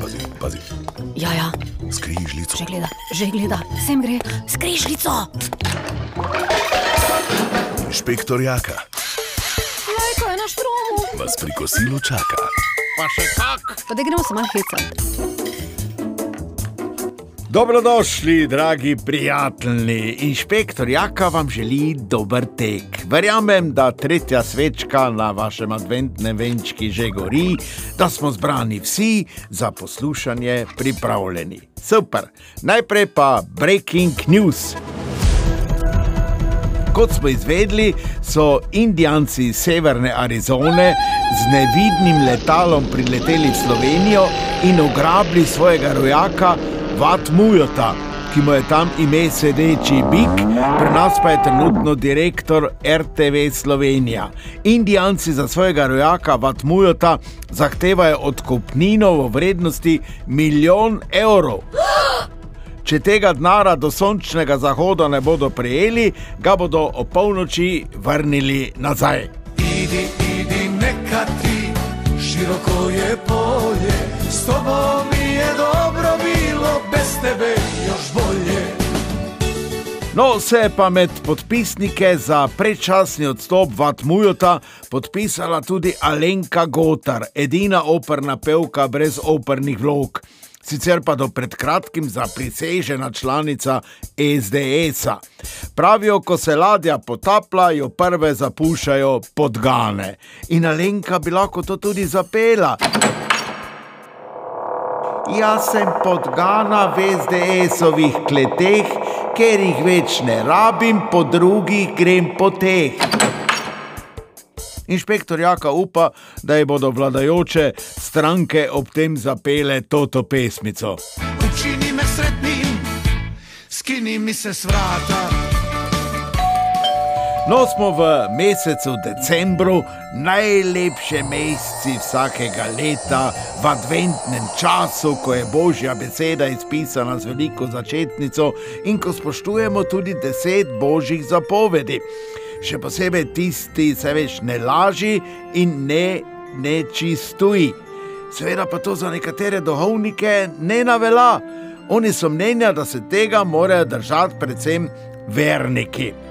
Pazi, pazi, Ja, ja, skrižljico. že gleda, že gleda, sem gre, skrižljico. Inšpektor Jaka Lajko je na štromu. vas pri kosilu čaka. Pa še kak. Pa da gremo se malo hecati. Dobrodošli, dragi prijatelji. Inšpektor Jaka vam želi dober tek. Verjamem, da tretja svečka na vašem adventnem venčki že gori, da smo zbrani vsi za poslušanje pripravljeni. Super. Najprej pa breaking news. Kot smo izvedeli, so Indijanci iz severne Arizone z nevidnim letalom prileteli v Slovenijo in ugrabili svojega rojaka Vatmujota, ki mu je tam ime sedeči bik, pri nas pa je trenutno direktor RTV Slovenija. Indijanci za svojega rojaka Vatmujota zahtevajo odkupnino v vrednosti milijon evrov. Če tega denara do sončnega zahoda ne bodo prejeli, ga bodo o polnoči vrnili nazaj. Idi, idi, neka ti, široko je polje, s tobom je dobro tebe još bolje. No, se je pa med podpisnike za predčasni odstop Vatmujota podpisala tudi Alenka Gotar, edina operna pevka brez opernih vlog. Sicer pa do pred kratkim zaprisežena članica SDS-a. Pravijo, ko se ladja potapla, jo prve zapuščajo podgane. In Alenka bi lahko to tudi zapela. Jaz sem podgana v SDS-ovih kleteh, ker jih več ne rabim, po drugih grem po teh. Inšpektor Jaka upa, da ji bodo vladajoče stranke ob tem zapele toto pesmico. Učini me sretnim, skini mi se s vrata. No, smo v mesecu decembru, najlepše meseci vsakega leta, v adventnem času, ko je božja beseda izpisana z veliko začetnico in ko spoštujemo tudi deset božjih zapovedi. Še posebej tisti, se veš, ne laži in ne nečistuj. Seveda pa to za nekatere duhovnike ne navela. Oni so mnenja, da se tega morajo držati predvsem verniki.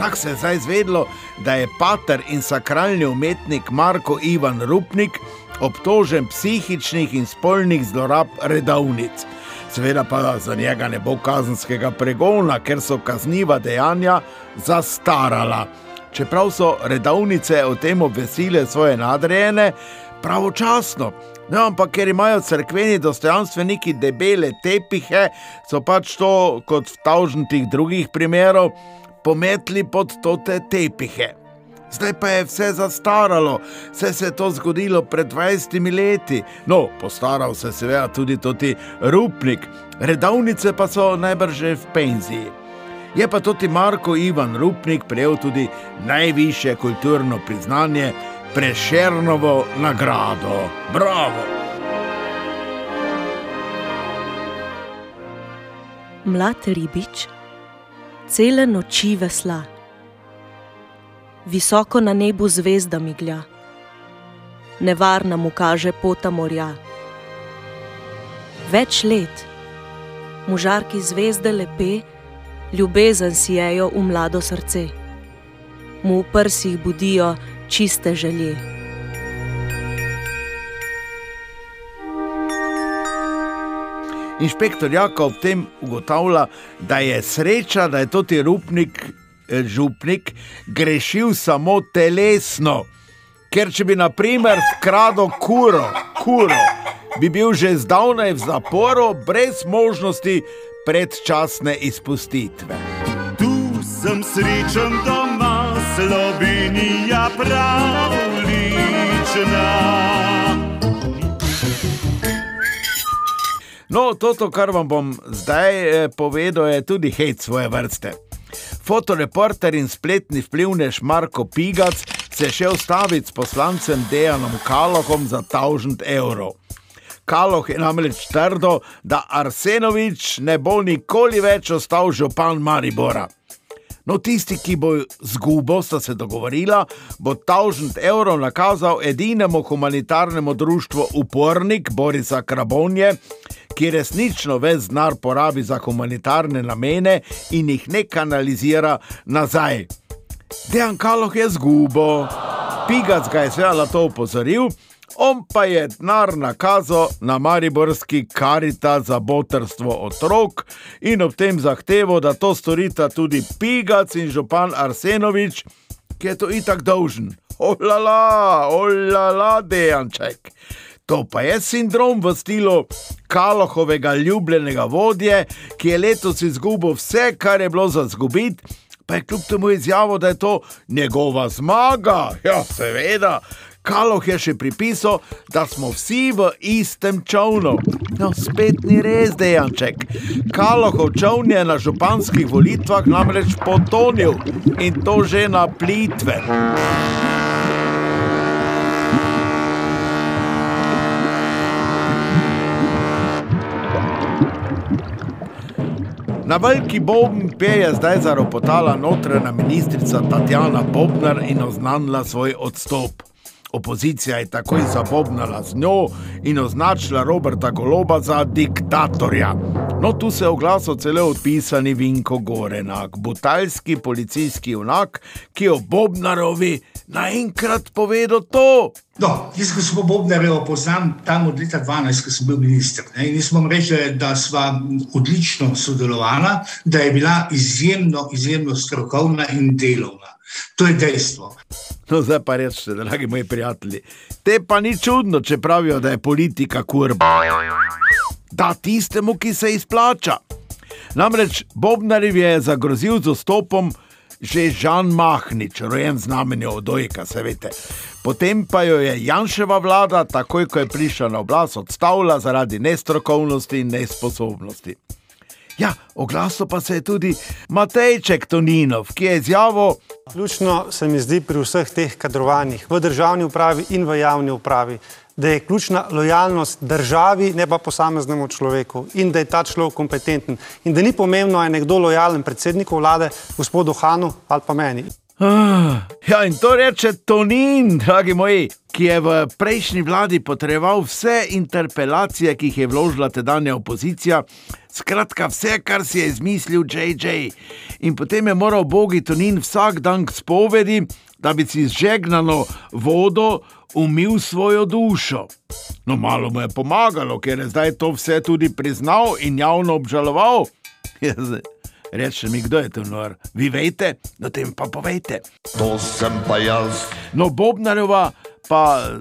Tako se je zdaj izvedlo, da je pater in sakralni umetnik Marko Ivan Rupnik obtožen psihičnih in spolnih zlorab redovnic. Seveda pa za njega ne bo kazenskega pregona, ker so kazniva dejanja zastarala. Čeprav so redovnice o tem obvestile svoje nadrejene, pravočasno. No, ampak ker imajo crkveni dostojanstveniki debele tepihe, so pač to, kot v tavžnih drugih primerov, pometli pod tote tepihe. Zdaj pa je vse zastaralo, vse se je to zgodilo pred 20 leti. No, postaral se je seveda tudi toti rupnik, redovnice pa so najbrž že v penziji. Je pa tudi Marko Ivan Rupnik prejel tudi najvišje kulturno priznanje, Prešernovo nagrado. Bravo! Mlad ribič, cele noči vesla, visoko na nebu zvezda miglja, nevarna mu kaže pota morja. Več let, možarki zvezde lepe, ljubezen sijejo v mlado srce, mu v prsih budijo čiste želje. Inšpektor Jaka ob tem ugotavlja, da je sreča, da je toti rupnik, eh, župnik, grešil samo telesno. Ker če bi, na primer, skradil kuro, kuro, bi bil že zdavnaj v zaporu, brez možnosti predčasne izpustitve. Tu sem srečen doma, Slovenija pravlična. No, to, kar vam bom zdaj eh, povedal, je tudi hec svoje vrste. Fotoreporter in spletni vplivnež Marko Pigac se je šel staviti s poslancem Dejanom Kalohom za 1000 evrov. Kaloh je namreč trdo, da Arsenovič ne bo nikoli več ostal župan Maribora. No, tisti, ki bo zgubo, sta se dogovorila, bo 1000 evrov nakazal edinemu humanitarnemu društvu Upornik Borisa Krabonje, ki resnično ves denar porabi za humanitarne namene in jih ne kanalizira nazaj. Dejan Kaloh je zgubo, Pigac ga je seveda na to upozoril. On pa je denar nakazal na Mariborski karita za botrstvo otrok in ob tem zahteval, da to storita tudi Pigac in župan Arsenovič, ki je to itak dolžen. Olala, olala, dejanček. To pa je sindrom v stilu Kalohovega ljubljenega vodje, ki je letos izgubil vse, kar je bilo za zgubiti, pa je kljub temu izjavil, da je to njegova zmaga. Ja, seveda. Kaloh je še pripisal, da smo vsi v istem čovnu. No, spet ni res, dejanček. Kalohov čovn je na županskih volitvah namreč potonil in to že na plitve. Na veliki bobn je zdaj zaropotala notranja ministrica Tatjana Bobnar in oznanila svoj odstop. Opozicija je takoj zabobnala z njo in označila Roberta Goloba za diktatorja. No, tu se je oglasil celo odpisani Vinko Gorenak, butalski policijski junak, ki je o Bobnarovi naenkrat povedal to. No, jaz, ko sem Bobnarevo poznam tam od leta 12, ko sem bil minister. Ne, in jaz moram reči, da sva odlično sodelovala, da je bila izjemno, izjemno strokovna in delovna. To je dejstvo. No, zdaj pa rečete, dragi moji prijatelji. Te pa ni čudno, če pravijo, da je politika kurba. Da tistemu, ki se izplača. Namreč Bobnarjev je zagrozil z odstopom že Žan Mahnič, rojen znamenje od Dojka, se veste. Potem pa jo je Janševa vlada, takoj ko je prišla na oblast, odstavila zaradi nestrokovnosti in nesposobnosti. Ja, oglasil pa se je tudi Matejček Toninov, ki je izjavil, Ključno se mi zdi pri vseh teh kadrovanjih v državni upravi in v javni upravi, da je ključna lojalnost državi, ne pa posameznemu človeku in da je ta človek kompetenten. In da ni pomembno, ali je nekdo lojalen predsedniku vlade, gospodu Hanu ali pa meni. Ah, ja, in to reče Tonin, dragi moji, ki je v prejšnji vladi potreboval vse interpelacije, ki jih je vložila tedanja opozicija, skratka vse, kar si je izmislil JJ. In potem je moral bogi Tonin vsak dan k spovedi, da bi si z žegnano vodo umil svojo dušo. No, malo mu je pomagalo, ker je zdaj to vse tudi priznal in javno obžaloval. Jaz, Reče mi, kdo je to nor? Vi veste, no tem pa povejte. To sem pa jaz. No, Bobnareva pa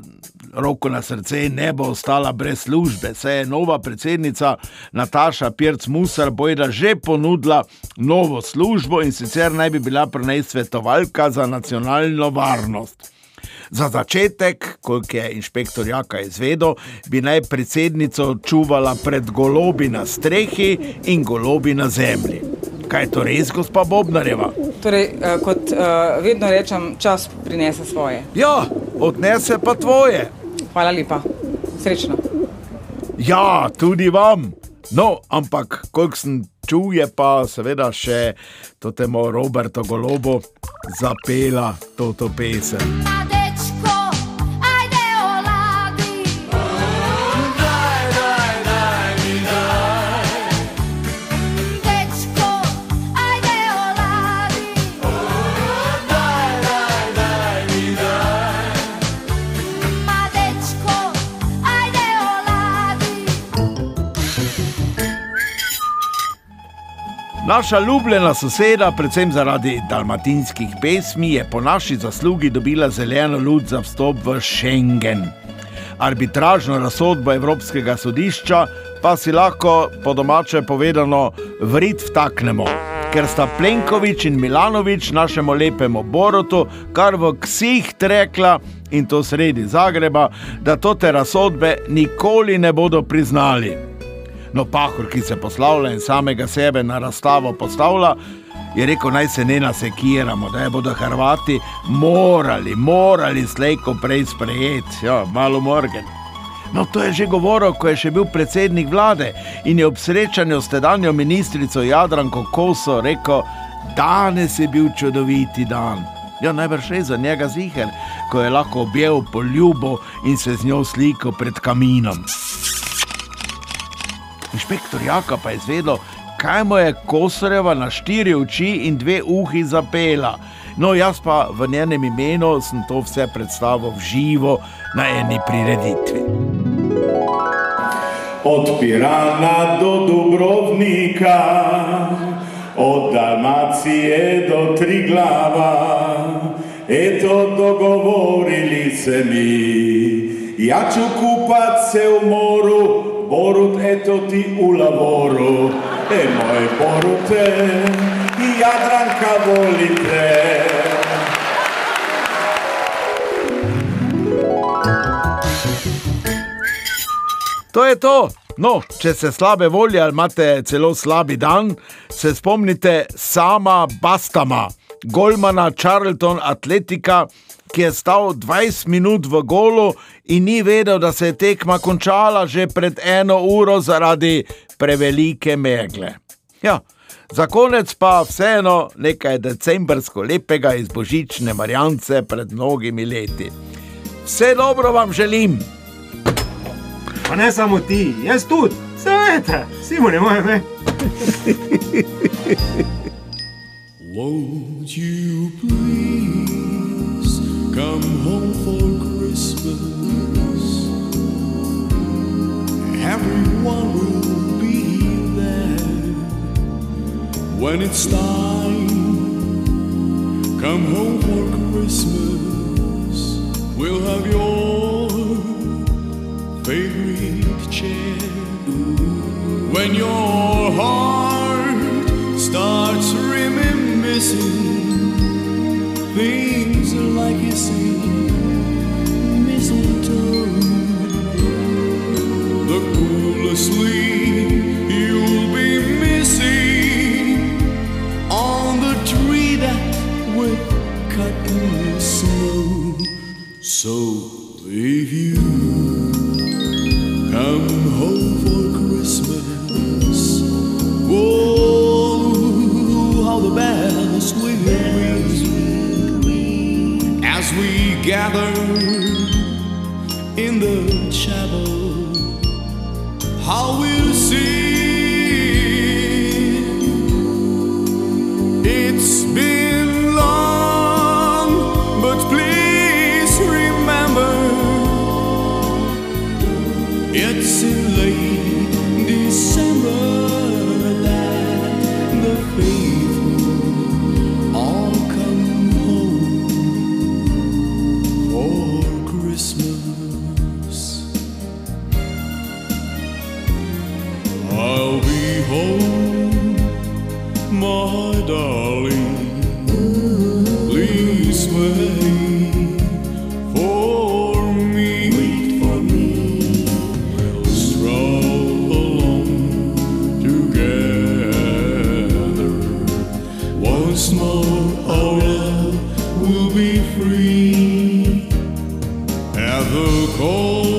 roko na srce ne bo ostala brez službe. Se je nova predsednica Nataša Pirc Musar bojda že ponudila novo službo in sicer naj bi bila pri njej svetovalka za nacionalno varnost. Za začetek, koliko je inšpektor Jaka izvedel, bi naj predsednico čuvala pred golobi na strehi in golobi na zemlji. Kaj je to res, gospa Bobnareva? Torej, eh, kot uh, vedno rečem, čas prinese svoje. Ja, odnese pa tvoje. Hvala lepa. Srečno. Ja, tudi vam. No, ampak koliko sem čul, je pa seveda še to temo Roberto Golobo zapela to pesem. Naša ljubljena soseda, predvsem zaradi dalmatinskih pesmi, je po naši zaslugi dobila zeleno luč za vstop v Schengen. Arbitražno razsodbo Evropskega sodišča pa si lahko, po domače povedano, vrit vtaknemo, ker sta Plenković in Milanovič našemu lepemu Borotu kar v ksih rekla in to sredi Zagreba, da to te razsodbe nikoli ne bodo priznali. No, pahor, ki se poslavlja in samega sebe na razstavo postavlja, je rekel, naj se ne nasekiramo, da bodo Hrvati morali, morali slejko prej sprejeti, ja, malo morgen. No, to je že govoril, ko je še bil predsednik vlade in je ob srečanju s tedanjo ministrico Jadranko Koso rekel: danes je bil čudoviti dan. Ja, najbrž je za njega ziger, ko je lahko objel poljubo in se z njo slikal pred kaminom. Inšpektor Jaka pa je izvedel, kaj mu je Kosoreva na štiri oči in dve uhi zapela. No, jaz pa v njenem imenu sem to vse predstavil v živo na eni prireditvi. Od Pirana do Dubrovnika, od Dalmacije do Triglava, eto dogovorili se mi. Ja ću kupat se u moru, Borut eto ti u lavoru, e moje Borute, i Jadranka volite. To je to. No, če ste slabe volje ali imate celo slabi dan, se spomnite sama Bastama, Golmana Charlton Atletika, ki je stal 20 minut v golu in ni vedel, da se je tekma končala že pred eno uro zaradi prevelike megle. Ja, za konec pa vseeno nekaj decembrsko lepega iz božične Marjance pred mnogimi leti. Vse dobro vam želim! Pa ne samo ti, jaz tudi, seveda, Simon je moje ime. Won't you please come home for Christmas? Everyone will be there when it's time. Come home for Christmas. We'll have your favorite chair. When your heart starts reminiscing we gather in the chapel. How we'll sing. free. Have the cold.